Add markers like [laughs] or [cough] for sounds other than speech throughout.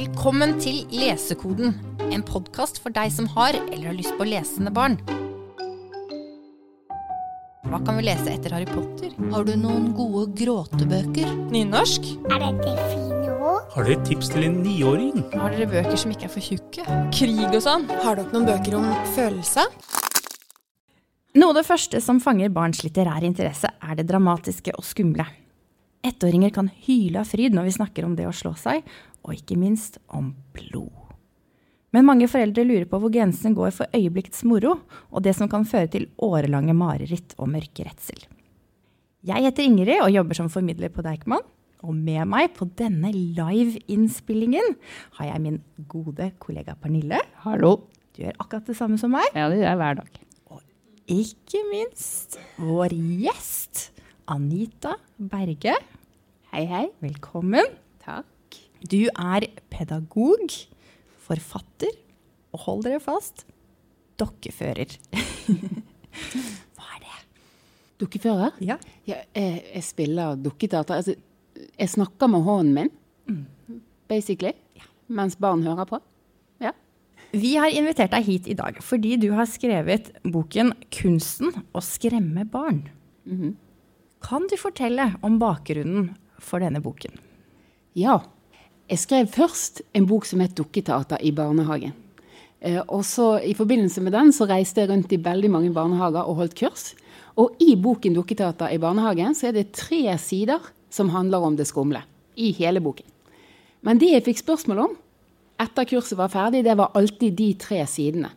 Velkommen til Lesekoden, en podkast for deg som har eller har lyst på lesende barn. Hva kan vi lese etter Harry Potter? Har du noen gode gråtebøker? Nynorsk? Er dette fine ord? Har dere et tips til en niåring? Har dere bøker som ikke er for tjukke? Krig og sånn? Har dere noen bøker om følelse? Noe av det første som fanger barns litterære interesse, er det dramatiske og skumle. Ettåringer kan hyle av fryd når vi snakker om det å slå seg, og ikke minst om blod. Men mange foreldre lurer på hvor grensene går for øyeblikkets moro, og det som kan føre til årelange mareritt og mørke redsel. Jeg heter Ingrid og jobber som formidler på Deichman. Og med meg på denne live-innspillingen har jeg min gode kollega Pernille. Hallo. Du gjør akkurat det samme som meg. Ja, det gjør jeg hver dag. Og Ikke minst vår gjest, Anita Berge. Hei, hei. Velkommen. Takk. Du er pedagog, forfatter og hold dere fast dokkefører. [laughs] Hva er det? Dukkefører? Ja. Ja, jeg, jeg spiller dukketeater. Altså, jeg snakker med hånden min, basically, mens barn hører på. Ja. Vi har invitert deg hit i dag fordi du har skrevet boken 'Kunsten å skremme barn'. Kan du fortelle om bakgrunnen for denne boken? Ja. Jeg skrev først en bok som het 'Dukketeater i barnehagen'. Eh, og så I forbindelse med den så reiste jeg rundt i veldig mange barnehager og holdt kurs. Og i boken 'Dukketeater i barnehagen' så er det tre sider som handler om det skumle. I hele boken. Men det jeg fikk spørsmål om etter kurset var ferdig, det var alltid de tre sidene.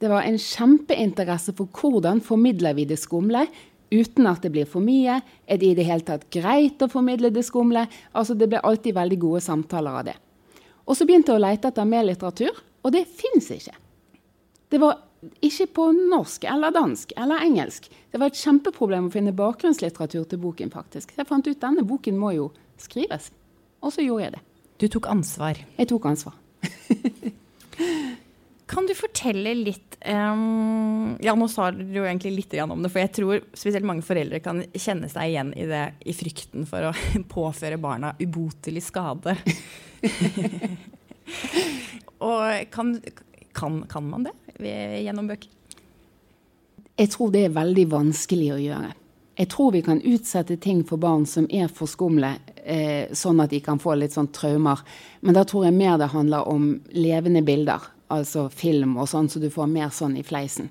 Det var en kjempeinteresse for hvordan formidler vi det skumle uten at det blir for mye. Er det i det hele tatt greit å formidle det skumle? Altså, Det ble alltid veldig gode samtaler av det. Og så begynte jeg å lete etter mer litteratur, og det fins ikke. Det var ikke på norsk eller dansk eller engelsk. Det var et kjempeproblem å finne bakgrunnslitteratur til boken, faktisk. Så jeg fant ut denne boken må jo skrives. Og så gjorde jeg det. Du tok ansvar. Jeg tok ansvar. [laughs] Kan du fortelle litt um, Ja, nå sa du jo egentlig litt om det, for jeg tror spesielt mange foreldre kan kjenne seg igjen i det i frykten for å [laughs] påføre barna ubotelig skade. [laughs] Og kan, kan, kan man det gjennom bøker? Jeg tror det er veldig vanskelig å gjøre. Jeg tror vi kan utsette ting for barn som er for skumle, eh, sånn at de kan få litt sånn traumer. Men da tror jeg mer det handler om levende bilder, altså film og sånn, så du får mer sånn i fleisen.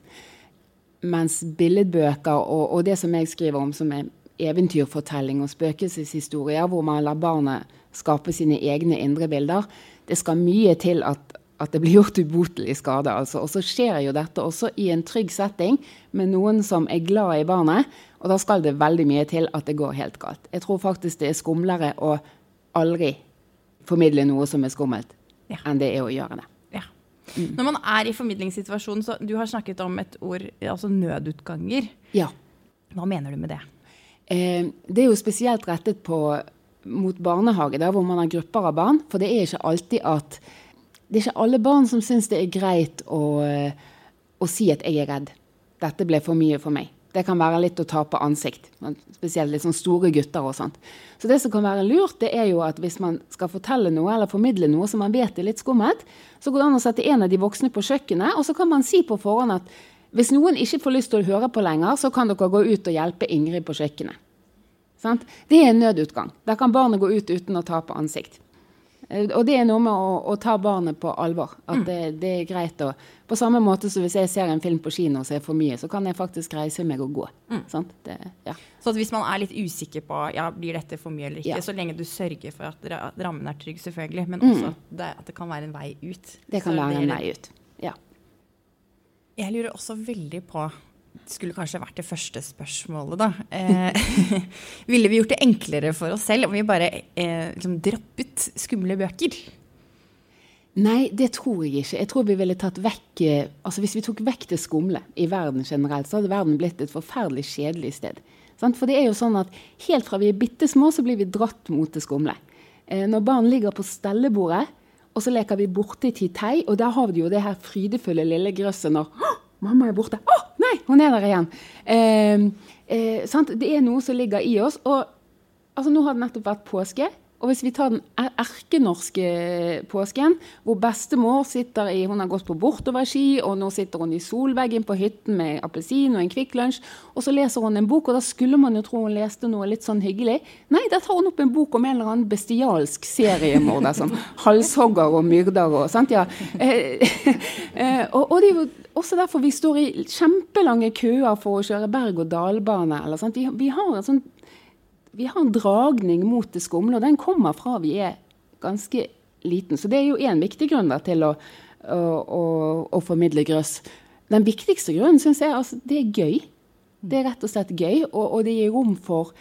Mens billedbøker og, og det som jeg skriver om som er eventyrfortelling og spøkelseshistorier, hvor man lar barnet skape sine egne indre bilder, det skal mye til at, at det blir gjort ubotelig skade. Altså. Og så skjer jo dette også i en trygg setting med noen som er glad i barnet. Og da skal det veldig mye til at det går helt galt. Jeg tror faktisk det er skumlere å aldri formidle noe som er skummelt, Ja. enn det er å gjøre det. Ja. Når man er i formidlingssituasjonen, så du har snakket om et ord, altså nødutganger. Ja. Hva mener du med det? Eh, det er jo spesielt rettet på, mot barnehage, der hvor man har grupper av barn. For det er ikke alltid at Det er ikke alle barn som syns det er greit å, eh, å si at 'jeg er redd'. 'Dette ble for mye for meg'. Det kan være litt å tape ansikt. Spesielt litt sånn store gutter og sånt. Så det som kan være lurt, det er jo at hvis man skal fortelle noe eller formidle noe som man vet er litt skummelt, så går det an å sette en av de voksne på kjøkkenet, og så kan man si på forhånd at hvis noen ikke får lyst til å høre på lenger, så kan dere gå ut og hjelpe Ingrid på kjøkkenet. Sant? Det er en nødutgang. Der kan barnet gå ut uten å tape ansikt. Eh, Og det er noe med å, å ta barnet på alvor. At det, det er greit å På samme måte som hvis jeg ser en film på kino som er for mye, så kan jeg faktisk reise meg og gå. Sant? Det, ja. Så at hvis man er litt usikker på ja, blir dette for mye eller ikke, Ja. så lenge du sørger for at rammen er trygg, selvfølgelig, men Mm. også at det, at det kan være en vei ut. Det kan Så være en vei ut. Ja. Jeg lurer også veldig på skulle kanskje vært det første spørsmålet, da. Eh, [laughs] ville vi gjort det enklere for oss selv om vi bare eh, liksom droppet skumle bøker? Nei, det tror jeg ikke. Jeg tror vi ville tatt vekk eh, Altså Hvis vi tok vekk det skumle i verden generelt, så hadde verden blitt et forferdelig kjedelig sted. For det er jo sånn at helt fra vi er bitte små, så blir vi dratt mot det skumle. Eh, når barn ligger på stellebordet, og så leker vi borte i titei, og der har vi jo det her frydefulle lille grøsset når «Å, Mamma er borte. Å, nei, hun er der igjen. Eh, eh, sant? Det er noe som ligger i oss. Og altså, nå har det nettopp vært påske. Og hvis vi tar den er- erkenorske påsken, hvor bestemor sitter i Hun har gått på bortoverski, og nå sitter hun i solveggen på hytten med appelsin og en Kvikk Lunsj, og så leser hun en bok, og da skulle man jo tro hun leste noe litt sånn hyggelig. Nei, da tar hun opp en bok om en eller annen bestialsk seriemorder som halshogger og myrder og sant, ja. Eh, [laughs] eh, og, og det er jo også derfor vi står i kjempelange køer for å kjøre berg-og-dal-bane. Vi, vi sånn vi har en dragning mot det skumle, og den kommer fra vi er ganske liten. Så det er jo én viktig grunn da, til å, å, å, å formidle grøss. Den viktigste grunnen syns jeg altså, det er gøy. Det er rett og slett gøy, og, og det gir rom for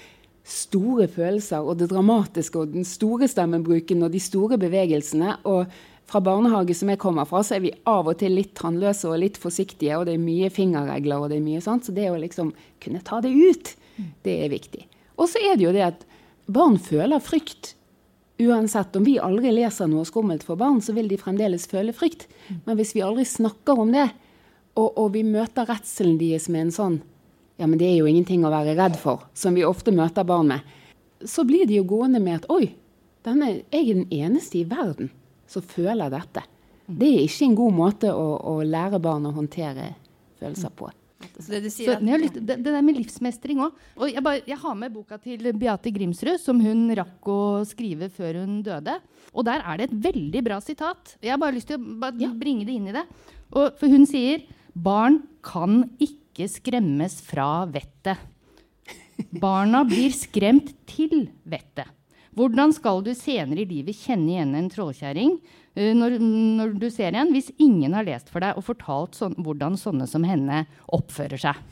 store følelser og det dramatiske og den store stemmebruken og de store bevegelsene. og fra barnehage som jeg kommer fra, så er vi av og til litt tannløse og litt forsiktige, og det er mye fingerregler og det er mye sånt. Så det å liksom kunne ta det ut, det er viktig. Og så er det jo det at barn føler frykt. Uansett om vi aldri leser noe skummelt for barn, så vil de fremdeles føle frykt. Men hvis vi aldri snakker om det, og, og vi møter redselen deres med en sånn Ja, men det er jo ingenting å være redd for, som vi ofte møter barn med, så blir de jo gående med at oi, denne, jeg er den eneste i verden som føler dette. Det er ikke en god måte å, å lære barn å håndtere følelser på. Så det Så, jeg det, det der med livsmestring òg. Og jeg, bare, jeg har med boka til Beate Grimsrud, som hun rakk å skrive før hun døde. Og der er det et veldig bra sitat. Jeg har bare lyst til å Ja. bringe det inn i det. Og, for hun sier barn kan ikke skremmes fra vettet. Barna blir skremt til vettet. Hvordan skal du senere i livet kjenne igjen en trollkjerring uh, når, når du ser en, hvis ingen har lest for deg og fortalt sånn, hvordan sånne som henne oppfører seg?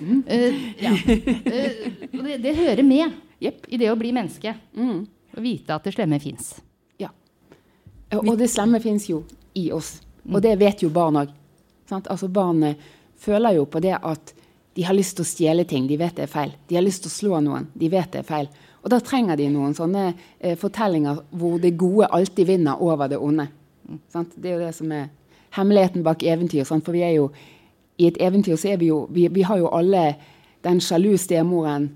Eh, ja. uh, det, det hører med yep. i det å bli menneske. Mm. Å vite at det slemme fins. Ja. Og det slemme fins jo i oss. Og det vet jo barn òg. Altså barn eh, føler jo på det at de har lyst til å stjele ting, de vet det er feil. De har lyst til å slå noen, de vet det er feil. Og da trenger de noen sånne eh, fortellinger hvor det gode alltid vinner over det onde. Sant? Det er jo det som er hemmeligheten bak eventyr. Sant? For vi er jo i et eventyr så er vi jo Vi, vi har jo alle den sjalu stemoren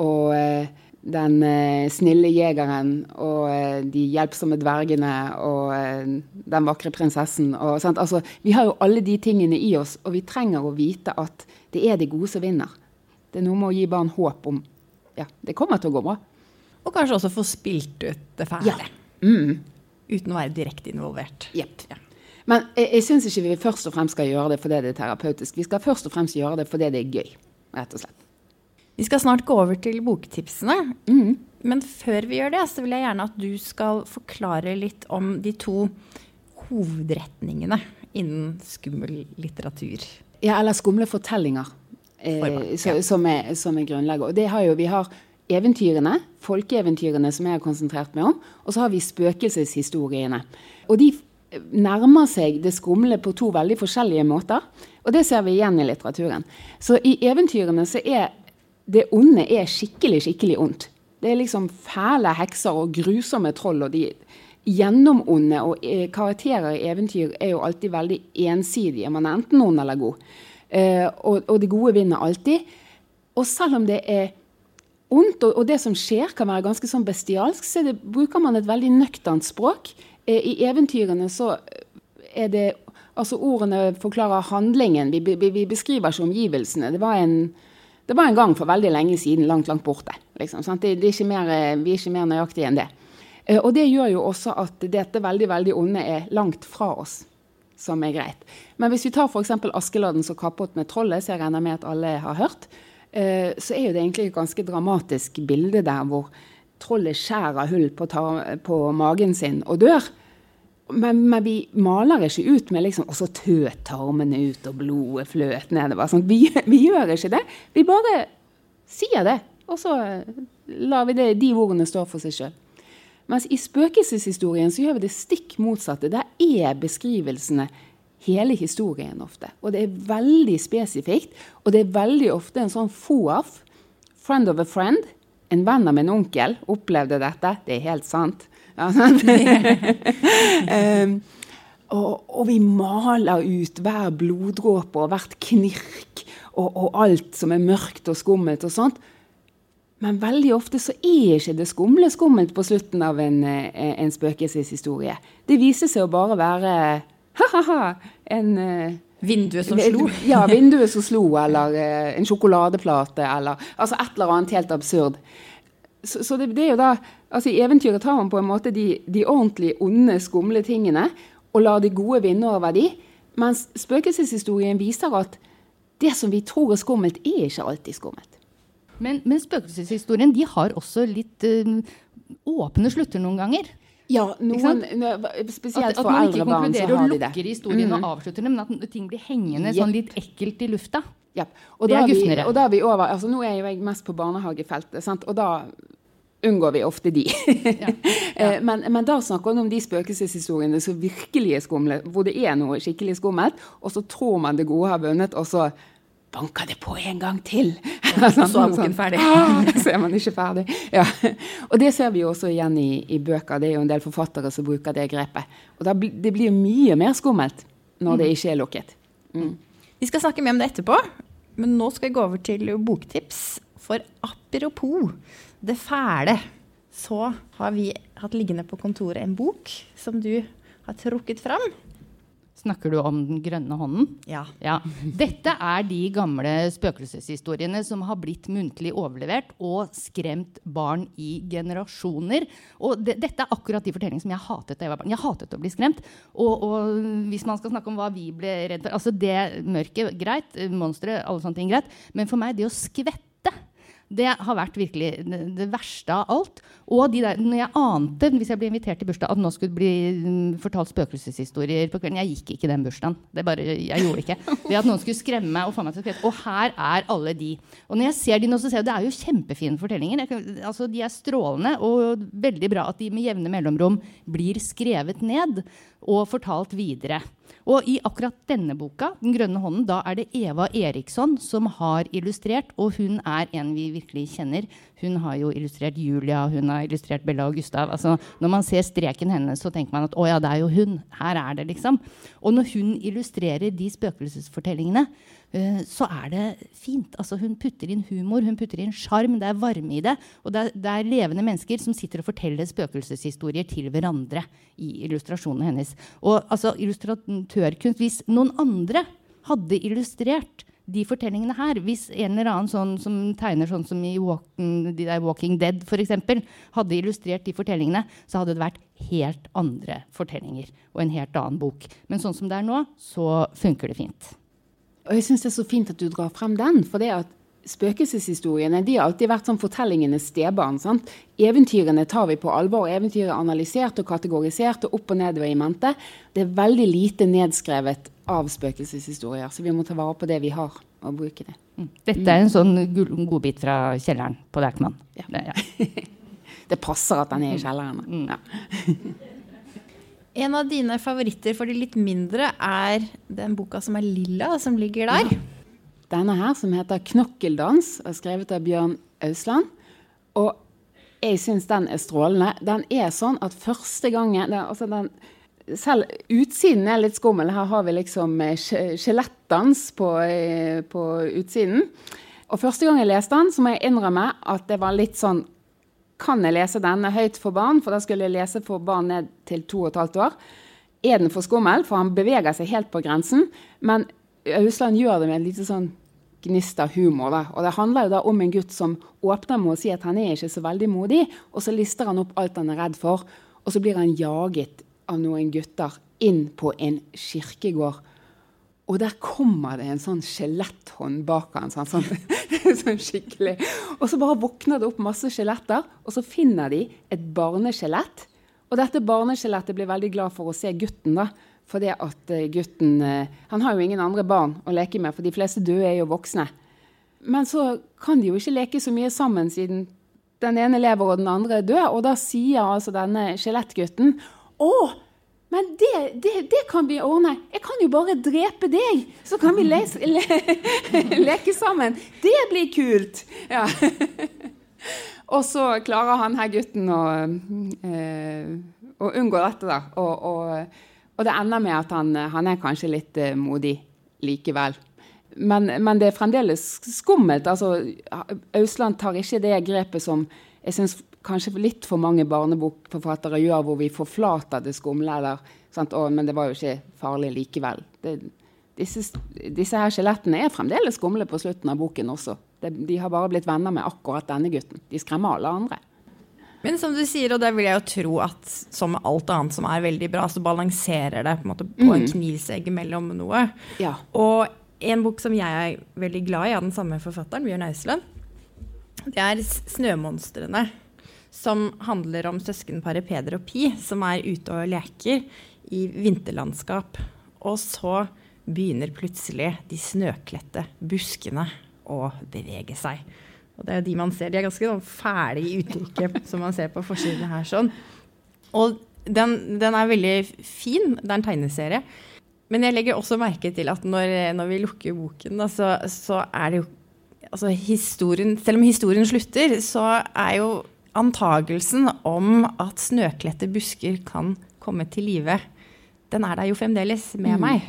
og eh, den eh, snille jegeren og eh, de hjelpsomme dvergene og eh, den vakre prinsessen. Og, sant? Altså, vi har jo alle de tingene i oss, og vi trenger å vite at det er det gode som vinner. Det er noe med å gi barn håp om ja, det kommer til å gå bra. Og kanskje også få spilt ut det fæle. Ja. Mm. Uten å være direkte involvert. Jepp. Men jeg, jeg syns ikke vi først og fremst skal gjøre det fordi det er terapeutisk. Vi skal først og fremst gjøre det fordi det er gøy. rett og slett. Vi skal snart gå over til boktipsene. Mm. Men før vi gjør det, så vil jeg gjerne at du skal forklare litt om de to hovedretningene innen skummel litteratur. Ja, eller skumle fortellinger, eh, For ja. som, er, som er grunnlaget. Og det har jo, vi har eventyrene, folkeeventyrene som jeg har konsentrert meg om, og så har vi spøkelseshistoriene. Og de nærmer seg det skumle på to veldig forskjellige måter, og det ser vi igjen i litteraturen. Så i eventyrene så er det onde er skikkelig, skikkelig ondt. Det er liksom fæle hekser og grusomme troll, og de gjennomonde og eh, karakterer i eventyr er jo alltid veldig ensidige. Man er enten ond eller god. Eh, og, og det gode vinner alltid. Og selv om det er ondt, og, og det som skjer kan være ganske sånn bestialsk, så det, bruker man et veldig nøkternt språk. Eh, I eventyrene så er det Altså ordene forklarer handlingen, vi, vi, vi beskriver ikke omgivelsene. Det var en det var en gang for veldig lenge siden, langt, langt borte. Liksom? Det, det er mer, eh, vi er ikke mer nøyaktige enn det. Eh, Og det gjør jo også at dette veldig veldig onde er langt fra oss, som er greit. Men hvis vi tar f.eks. Askeladden som kappet med trollet, som jeg regner med at alle har hørt, eh, så er jo det egentlig et ganske dramatisk bilde der hvor trollet skjærer hull på, ta, på magen sin og dør. Men, men vi maler ikke ut med liksom Og så tøt tarmene ut, og blodet fløt nedover. Sånn. Vi, [laughs] vi gjør ikke det. Vi bare sier det. Og så eh, lar vi det, de ordene stå for seg sjøl. Mens i spøkelseshistorien så gjør vi det stikk motsatte. Der er beskrivelsene hele historien ofte. Og det er veldig spesifikt. Og det er veldig ofte en sånn FOAF, friend of a friend, en venn av en onkel, opplevde dette. Det er helt sant. Ja, sant? um, [laughs] og, og vi maler ut hver bloddråpe og hvert knirk og, og alt som er mørkt og skummelt og sånt. Men veldig ofte så er ikke det skumle skummelt på slutten av en, eh, en spøkelseshistorie. Det viser seg å bare være ha-ha-ha, en eh, Vinduet som slo. Ja, vinduet som slo, eller eh, en sjokoladeplate, eller altså et eller annet helt absurd. Så, så det, det, er jo da altså I eventyret tar man på en måte de, de ordentlig onde, skumle tingene og lar de gode vinne over de, mens spøkelseshistorien viser at det som vi tror er skummelt, er ikke alltid skummelt. Men, men spøkelseshistorien de har også litt øh, åpne slutter noen ganger. Ja, noen, spesielt at, for eldre barn så har de det. At man ikke konkluderer og lukker historien mm. og avslutter dem, men at ting blir hengende sånn litt ekkelt i lufta. Yep. Og, det da er vi, og da er vi over altså Nå er jo jeg mest på barnehagefeltet, sant? og da unngår vi ofte de. ja, ja. [laughs] Eh, men, men, da snakker vi om de spøkelseshistoriene som virkelig er skumle, hvor det er noe skikkelig skummelt, og så tror man det gode har vunnet, og så banker det på en gang til. Og [laughs] så er [laughs] boken ferdig. Ah, så er man ikke ferdig. Ja. Og det ser vi jo også igjen i, i, bøker. Det er jo en del forfattere som bruker det grepet. Og da, det blir mye mer skummelt når det mm. ikke er lukket. Mm. Vi skal snakke mer om det etterpå, men nå skal vi gå over til boktips. For apropos det fæle, så har vi hatt liggende på kontoret en bok som du har trukket fram. Snakker du om Den grønne hånden? Ja. ja. Dette er de gamle spøkelseshistoriene som har blitt muntlig overlevert og skremt barn i generasjoner. Og de, dette er akkurat de fortellingene som jeg hatet da jeg var barn. Jeg hatet å bli skremt. Og, og, hvis man skal snakke om hva vi ble redd for altså Det mørket, greit. Monstre, alle sånne ting, greit. Men for meg, det å skvette det har vært virkelig det, verste av alt. Og de der, når jeg ante, hvis jeg ble invitert til bursdag, at nå skulle bli mm, fortalt spøkelseshistorier på kvelden Jeg gikk ikke den bursdagen. Det bare, jeg gjorde ikke. Ved at noen skulle skremme meg og få meg til å skvette. Og her er alle de. Og når jeg ser de nå, så ser jeg det er jo kjempefine fortellinger. Kan, altså, de er strålende, og veldig bra at de med jevne mellomrom blir skrevet ned og fortalt videre. Og i akkurat denne boka, 'Den grønne hånden', da er det Eva Eriksson som har illustrert, og hun er en vi virkelig kjenner. Hun har jo illustrert Julia, hun har illustrert Bella og Gustav. Altså, når man ser streken hennes, så tenker man at 'å ja, det er jo hun'. Her er det, liksom. Og når hun illustrerer de spøkelsesfortellingene, uh, så er det fint. Altså, hun putter inn humor, hun putter inn sjarm, det er varme i det. Og det er, det er, levende mennesker som sitter og forteller spøkelseshistorier til hverandre i illustrasjonene hennes. Og altså, illustratørkunst Hvis noen andre hadde illustrert de fortellingene her Hvis en eller annen sånn som tegner sånn som i Walking, de der Walking Dead f.eks., hadde illustrert de fortellingene, så hadde det vært helt andre fortellinger og en helt annen bok. Men sånn som det er nå, så funker det fint. Og jeg syns det er så fint at du drar frem den. for det at Spøkelseshistoriene de har alltid vært sånn fortellingenes stebarn. sant? Eventyrene tar vi på alvor. Eventyret er analysert og kategorisert og opp og ned og i mente. Det er veldig lite nedskrevet av spøkelseshistorier, så vi må ta vare på det vi har, og bruke det. Mm. Dette er en sånn godbit fra kjelleren på Deichman. Ja. Det, ja. [laughs] det, passer at den er i kjelleren. Mm. Ja. [laughs] en av dine favoritter for de litt mindre er den boka som er lilla, som ligger der. Denne her, som heter 'Knokkeldans', er skrevet av Bjørn Ausland. Og jeg syns den er strålende. Den er sånn at første gangen den, altså den selv utsiden er litt skummel. Her har vi liksom eh, skjelettdans på, eh, på, utsiden. Og første gang jeg leste den, så må jeg innrømme at det var litt sånn Kan jeg lese denne høyt for barn? For da skulle jeg lese for barn ned til to og et halvt år. Er den for skummel? For han beveger seg helt på grensen. Men Ausland gjør det med en liten sånn gnist av humor. Da. Og det handler jo da om en gutt som åpner med å si at han er ikke så veldig modig, og så lister han opp alt han er redd for, og så blir han jaget av noen gutter inn på en kirkegård. Og der kommer det en sånn skjeletthånd bak han, sånn, sånn, [laughs] sånn, skikkelig. Og så bare våkner det opp masse skjeletter, og så finner de et barneskjelett. Og dette barneskjelettet blir veldig glad for å se gutten, da. For det at eh, gutten eh, Han har jo ingen andre barn å leke med, for de fleste døde er jo voksne. Men så kan de jo ikke leke så mye sammen, siden den ene lever og den andre er død. Og da sier altså denne skjelettgutten å, men det, det, det, kan vi ordne. Jeg kan jo bare drepe deg, så kan vi [laughs] le, leke sammen. Det blir kult! Ja. [laughs] og så klarer han her gutten å, eh, å unngå dette, da. Og, og, og, det ender med at han, han er kanskje litt eh, modig likevel. men, men det er fremdeles skummelt. Altså, Ausland tar ikke det grepet som jeg syns kanskje litt for mange barnebokforfattere gjør, hvor vi forflater det skumle. Eller, sant? Å, men det var jo ikke farlig likevel. Det, disse, disse, her skjelettene er fremdeles skumle på slutten av boken også. Det, de har bare blitt venner med akkurat denne gutten. De skremmer alle andre. Men som du sier, og det vil jeg jo tro at som med alt annet som er veldig bra, så balanserer det på en, måte på en mm. knivsegg mellom noe. Ja. Og en bok som jeg er veldig glad i av den samme forfatteren, Bjørn Ausland, det er 'Snømonstrene'. Som handler om søskenparet Peder og Pi, som er ute og leker i vinterlandskap. Og så begynner plutselig de snøkledte buskene å bevege seg. Og det er de man ser. De er ganske sånn fæle i uttrykket [laughs] som man ser på forsiden her. sånn. Og den, den, er veldig fin. Det er en tegneserie. Men jeg legger også merke til at når, når vi lukker boken, da, så, så, er det jo altså historien, Selv om historien slutter, så er jo antagelsen om at snøkledte busker kan komme til live, den er der jo fremdeles med mm. meg.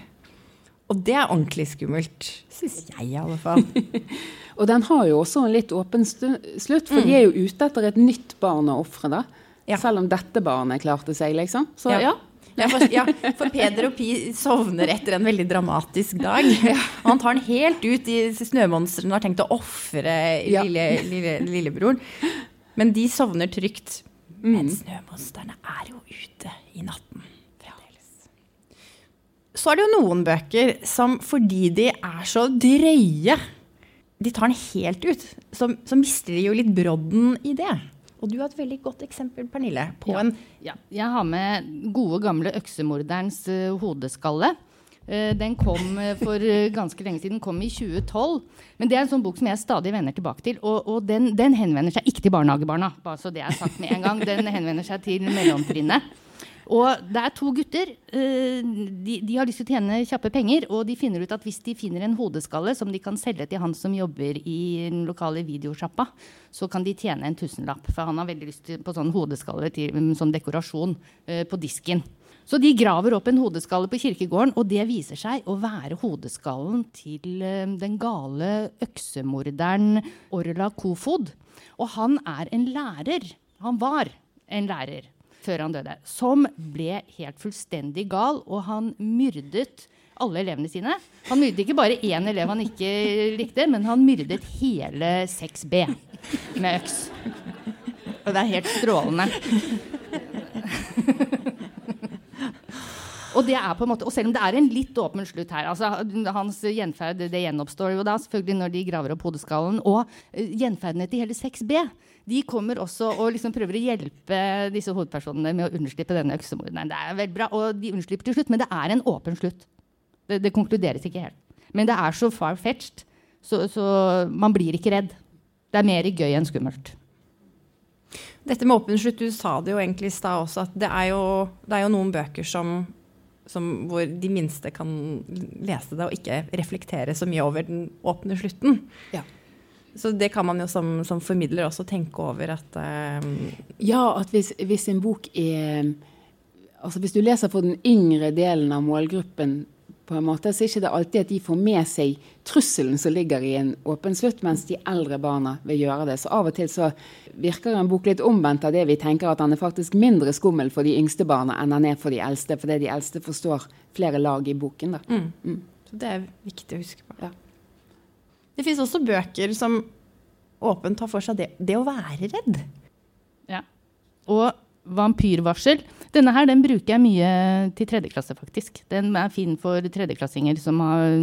Og det er ordentlig skummelt, syns jeg i alle fall. [laughs] Og den har jo også en litt åpen slutt, for mm. de er jo ute etter et nytt barn å ofre, da. Ja. Selv om dette barnet klarte seg, liksom. Så ja. ja. For, ja, for, Peder og Pi sovner etter en veldig dramatisk dag. [laughs] Og han tar den helt ut i snømonstrene og har tenkt å ofre lille, lille, lillebroren. Men de sovner trygt. Mm. Men snømonstrene er jo ute i natten. Så er det jo noen bøker som fordi de er så drøye de tar den helt ut, så, så, mister de jo litt brodden i det. Og du har et veldig godt eksempel, Pernille, på ja. en ja. Jeg har med gode, gamle øksemorderens uh, hodeskalle. Uh, den kom uh, for ganske lenge siden, kom i 2012. Men det er en sånn bok som jeg stadig vender tilbake til. Og, og den, den, henvender seg ikke til barnehagebarna, bare så det er sagt med en gang. Den henvender seg til mellomtrinnet. Og det er to gutter. Eh, de, de, har lyst til å tjene kjappe penger. Og de finner ut at hvis de finner en hodeskalle som de kan selge til han som jobber i den lokale videosjappa, så kan de tjene en tusenlapp. For han har veldig lyst på sånn hodeskalle til, mm, som dekorasjon på disken. Så de graver opp en hodeskalle på kirkegården, og det viser seg å være hodeskallen til uh, den gale øksemorderen Orla Kofod. Og han er en lærer. Han var en lærer før han døde, som ble helt fullstendig gal, og han myrdet alle elevene sine. Han myrdet ikke bare én elev han ikke likte, men han myrdet hele 6B med øks. Og det er helt strålende. Og, det er på en måte, og selv om det er en litt åpen slutt her altså Hans gjenferd det gjenoppstår jo da selvfølgelig når de graver opp hodeskallen. Og uh, gjenferdene til hele 6B de kommer også og liksom prøver å hjelpe disse hovedpersonene med å unnslippe denne øksemorderen. Det er veldig bra, og de unnslipper til slutt, men det er en åpen slutt. Det, det konkluderes ikke helt. Men det er så far-fetched, så, så, man blir ikke redd. Det er mer gøy enn skummelt. Dette med åpen slutt, du sa det jo egentlig i stad også, at det er jo, det er jo noen bøker som, som, hvor de minste kan lese det og ikke reflektere så mye over den åpne slutten. Ja. Så det kan man jo som, som formidler også tenke over at uh, Ja, at hvis, hvis, en bok er Altså hvis du leser for den yngre delen av målgruppen, på en måte, så er det ikke alltid at de får med seg trusselen som ligger i en åpen slutt, mens de eldre barna vil gjøre det. Så av og til så virker en bok litt omvendt av det vi tenker, at den er faktisk mindre skummel for de yngste barna enn den er for de eldste, fordi de eldste forstår flere lag i boken. da. Mm. Mm. Så det er viktig å huske på. Ja. Det fins også bøker som åpent tar for seg det, det å være redd. Ja. Og vampyrvarsel. Denne her den bruker jeg mye til tredjeklasse, faktisk. Den er fin for tredjeklassinger som, har,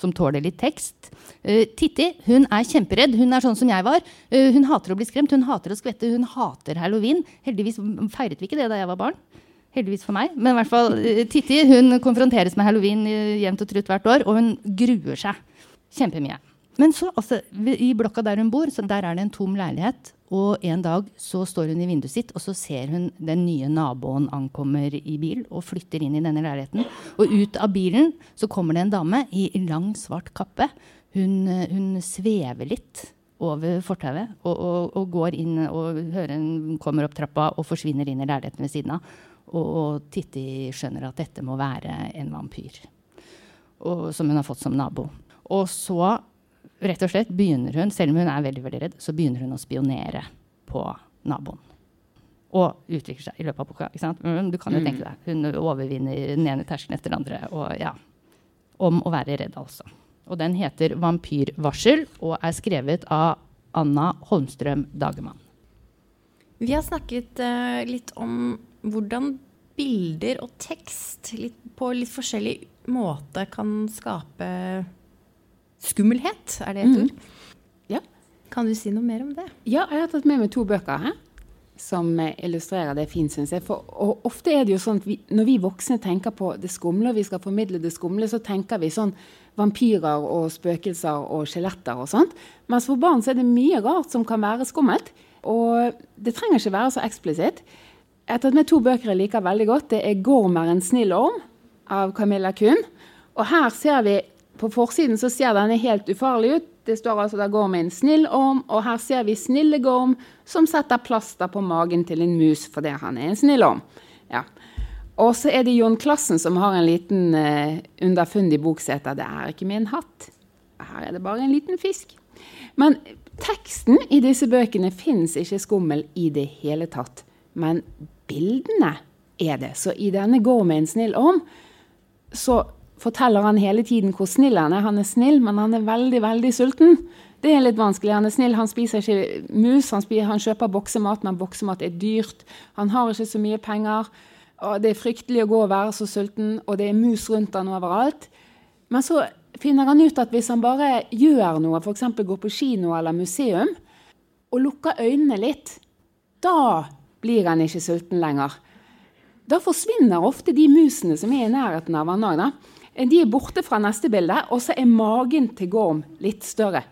som tåler litt tekst. Uh, Titti hun er kjemperedd. Hun er sånn som jeg var. Uh, hun hater å bli skremt, hun hater å skvette, hun hater halloween. Heldigvis feiret vi ikke det da jeg var barn. Heldigvis for meg. Men i hvert fall, uh, Titti hun konfronteres med halloween jevnt og trutt hvert år, og hun gruer seg kjempemye. Men så, altså, i blokka der hun bor, der er det en tom leilighet. Og en dag så står hun i vinduet sitt, og så ser hun den nye naboen ankommer i bil og flytter inn i denne leiligheten. Og ut av bilen så kommer det en dame i lang, svart kappe. Hun, hun svever litt over fortauet og, og, og, går inn og hører hun kommer opp trappa og forsvinner inn i leiligheten ved siden av. Og, og Titti skjønner at dette må være en vampyr. Og, som hun har fått som nabo. Og så rett og slett begynner hun, selv om hun er veldig veldig redd, så begynner hun å spionere på naboen. Og utvikler seg i løpet av boka. ikke sant? Du kan jo tenke deg, Hun overvinner den ene terskelen etter den andre. og ja, Om å være redd, altså. Og den heter 'Vampyrvarsel' og er skrevet av Anna Holmstrøm Dagemann. Vi har snakket uh, litt om hvordan bilder og tekst litt, på litt forskjellig måte kan skape skummelhet. Er det et mm. ord? Ja. Kan du si noe mer om det? Ja, jeg har tatt med meg to bøker her som eh, illustrerer det fint, syns jeg. For og ofte er det jo sånn at vi, når vi voksne tenker på det skumle, og vi skal formidle det skumle, så tenker vi sånn vampyrer og spøkelser og skjeletter og sånt. Mens for barn så er det mye rart som kan være skummelt. Og det trenger ikke være så eksplisitt. Jeg har tatt med to bøker jeg liker veldig godt. Det er 'Gorm er en snill orm' av Camilla Kuhn. Og her ser vi på forsiden så ser denne helt ufarlig ut. Det står altså der går med en snill orm, og her ser vi snille Gorm som setter plaster på magen til en mus fordi han er en snill orm. Ja. Og så er det Jon Klassen som har en liten uh, underfundig bok 'Det er ikke min hatt'. Her er det bare en liten fisk. Men teksten i disse bøkene fins ikke skummel i det hele tatt. Men bildene er det. Så i denne 'Går med en snill orm' så forteller han hele tiden hvor snill han er. Han er snill, men han er veldig, veldig sulten. Det er litt vanskelig. Han er snill, han spiser ikke mus. Han, spiser, han kjøper boksemat, men boksemat er dyrt. Han har ikke så mye penger. Og det er fryktelig å gå og være så sulten, og det er mus rundt han overalt. Men så finner han ut at hvis han bare gjør noe, f.eks. går på kino eller museum, og lukker øynene litt, da blir han ikke sulten lenger. Da forsvinner ofte de musene som er i nærheten av han òg. De er borte fra neste bilde, og så er magen til Gorm litt større.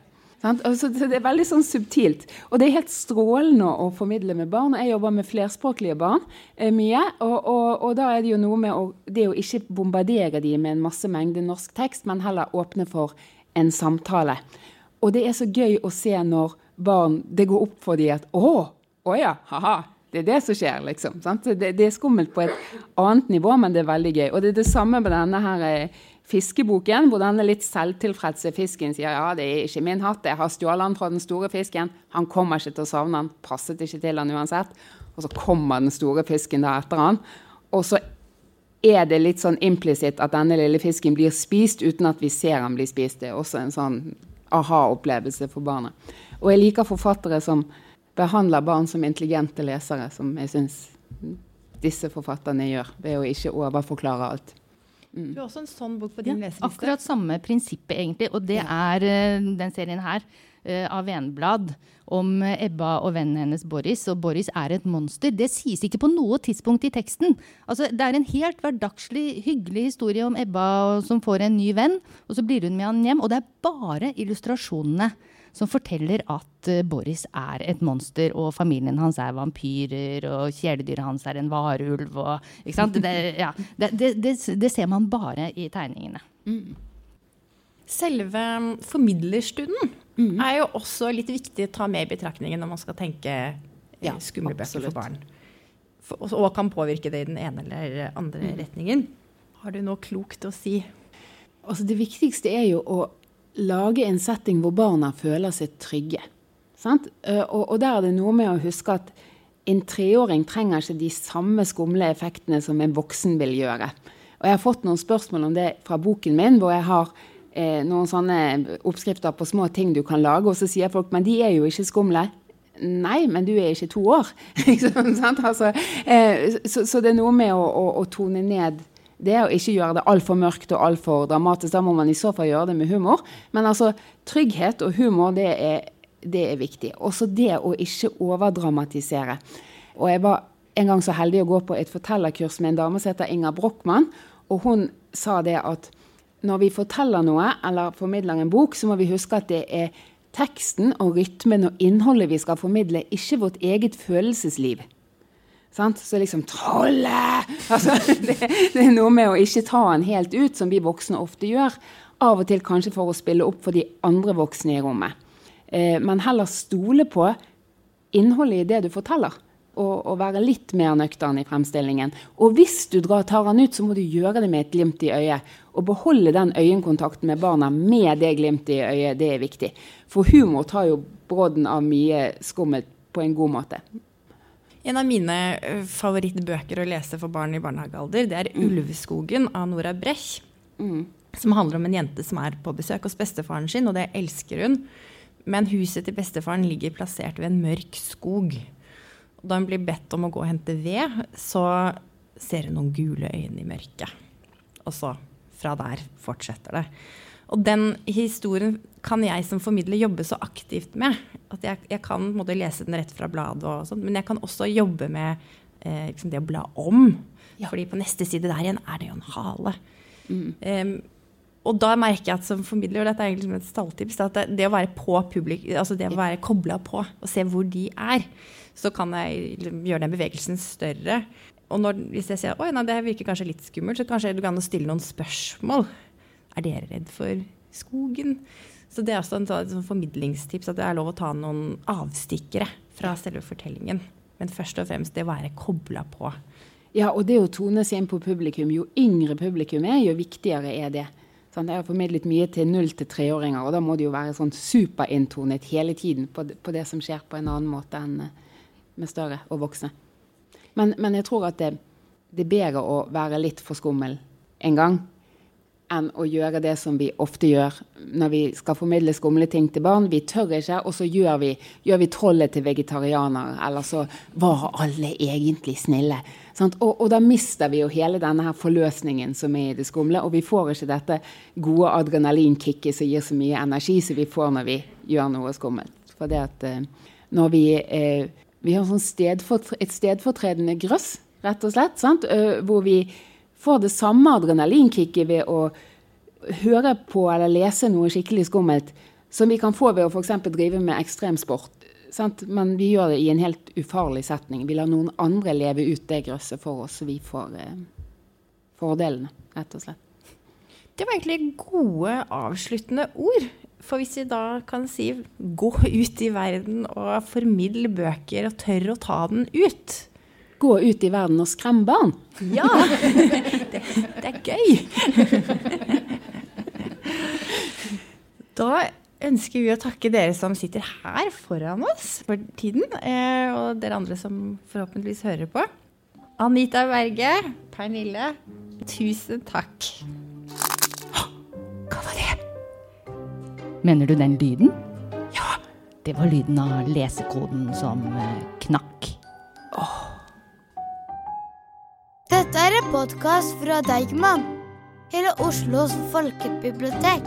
Altså, det er veldig sånn subtilt. Og det er helt strålende å formidle med barn. Jeg jobber med flerspråklige barn eh, mye. Og, og, og, da er det jo noe med å, det å ikke bombardere dem med en masse mengde norsk tekst, men heller åpne for en samtale. Og det er så gøy å se når barn Det går opp for dem at Å, å ja, ha-ha. Det er det som skjer, liksom. Det, det, er skummelt på et annet nivå, men det er veldig gøy. Og det er det samme med denne her fiskeboken, hvor denne litt selvtilfredse fisken sier ja, det er ikke min hatt, jeg har stjålet den fra den store fisken. Han kommer ikke til å savne den, passet ikke til han uansett. Og så kommer den store fisken da etter han. Og så er det litt sånn implisitt at denne lille fisken blir spist uten at vi ser han bli spist. Det er også en sånn aha-opplevelse for barnet. Og jeg liker forfattere som behandler barn som intelligente lesere, som jeg syns disse forfatterne gjør, ved å ikke overforklare alt. Mm. Du har også en sånn bok på din ja, leseliste. Akkurat samme prinsippet, egentlig. Og det er uh, den serien her uh, av Venblad om uh, Ebba og vennen hennes Boris. Og Boris er et monster. Det sies ikke på noe tidspunkt i teksten. Altså, det er en helt hverdagslig, hyggelig historie om Ebba som får en ny venn, og så blir hun med han hjem. Og det er bare illustrasjonene som forteller at uh, Boris er et monster, og familien hans er vampyrer, og kjæledyret hans er en varulv. Og, det, ja, det, det, det, ser man bare i tegningene. Mm. Selve formidlerstudien mm. er jo også litt viktig å ta med i betraktningen når man skal tenke ja, skumle bøker for barn. For, og, og, kan påvirke det i den ene eller andre mm. retningen. Har du noe klokt å si? Altså, det viktigste er jo å lage en setting hvor barna føler seg trygge. Og, og, der er det noe med å huske at en treåring trenger ikke de samme skumle effektene som en voksen vil gjøre. Og jeg har fått noen spørsmål om det fra boken min, hvor jeg har eh, noen sånne oppskrifter på små ting du kan lage, og så sier folk men de er jo ikke skumle. Nei, men du er ikke to år. [laughs] altså, eh, så, så, det er noe med å, å, å tone ned det er å ikke gjøre det altfor mørkt og altfor dramatisk. Da må man i så fall gjøre det med humor. Men altså, trygghet og humor, det er, det er viktig. Også det å ikke overdramatisere. Og jeg var en gang så heldig å gå på et fortellerkurs med en dame som heter Inger Brochmann. Og hun sa det at når vi forteller noe eller formidler en bok, så må vi huske at det er teksten og rytmen og innholdet vi skal formidle, ikke vårt eget følelsesliv. Sant? Så liksom Trollet! Altså, [laughs] det, det, er noe med å ikke ta den helt ut, som vi voksne ofte gjør. Av og til kanskje for å spille opp for de andre voksne i rommet. Eh, men heller stole på innholdet i det du forteller. Og, og være litt mer nøktern i fremstillingen. Og hvis du drar, tar han ut, så må du gjøre det med et glimt i øyet. Og beholde den øyekontakten med barna med det glimtet i øyet, det er viktig. For humor tar jo brodden av mye skummelt på en god måte. En av mine favorittbøker å lese for barn i barnehagealder, det er 'Ulveskogen' av Nora Brech. Som handler om en jente som er på besøk hos bestefaren sin, og det elsker hun. Men huset til bestefaren ligger plassert ved en mørk skog. Da hun blir bedt om å gå og hente ved, så ser hun noen gule øyne i mørket. Og så, fra der, fortsetter det. Og den historien kan jeg som formidler jobbe så aktivt med. At jeg, jeg kan måte, lese den rett fra bladet, og sånt, men jeg kan også jobbe med eh, liksom det å bla om. Fordi på neste side der igjen er det jo en hale. Em, og da merker jeg at som formidler, og dette er egentlig et stalltips, at det, det å være på publik, altså det å være kobla på og se hvor de er, så kan jeg liksom gjøre den bevegelsen større. Og når, hvis jeg sier oi, det virker kanskje litt skummelt, så kanskje du kan stille noen spørsmål. Er dere redd for skogen? Så det er også en sånn, sånn formidlingstips at det er lov å ta noen avstikkere fra selve fortellingen. Men først og fremst det å være kobla på. Ja, og det å tone seg inn på publikum, jo yngre publikum er, jo viktigere er det. Sånn, jeg har formidlet mye til null- til treåringer, og da må det jo være sånn superintonet hele tiden på, på det som skjer på en annen måte enn eh, med større og voksne. Men, men jeg tror at det, det er bedre å være litt for skummel en gang enn å gjøre det som vi ofte gjør når vi skal formidle skumle ting til barn. Vi tør ikke, og så gjør vi, gjør vi trollet til vegetarianer. Eller så var alle egentlig snille. Og, og da mister vi jo hele denne her forløsningen som er i det skumle. Og vi får ikke dette gode adrenalinkicket som gir så mye energi som vi får når vi gjør noe skummelt. For det at eh, når vi eh, Vi har sånn stedfortre et stedfortredende grøss, rett og slett. Sant? Hvor vi får det samme adrenalinkicket ved å høre på eller lese noe skikkelig skummelt, som vi kan få ved å f.eks. drive med ekstremsport. Sant? Men vi gjør det i en helt ufarlig setning. Vi lar noen andre leve ut det grøsset for oss, så vi får eh, fordelene, rett og slett. Det var egentlig gode avsluttende ord. For hvis vi da kan si gå ut i verden og formidle bøker og tørre å ta den ut. Gå ut i verden og skremme barn. Ja! [laughs] Det, det er gøy. [laughs] Da ønsker vi å takke dere som sitter her foran oss for tiden, eh, og dere andre som forhåpentligvis hører på. Anita Berge, Pernille, tusen takk. Hva var det? Mener du den lyden? Ja. Det var lyden av lesekoden som eh, knakk. En podkast fra Deigman. hele Oslos folkebibliotek.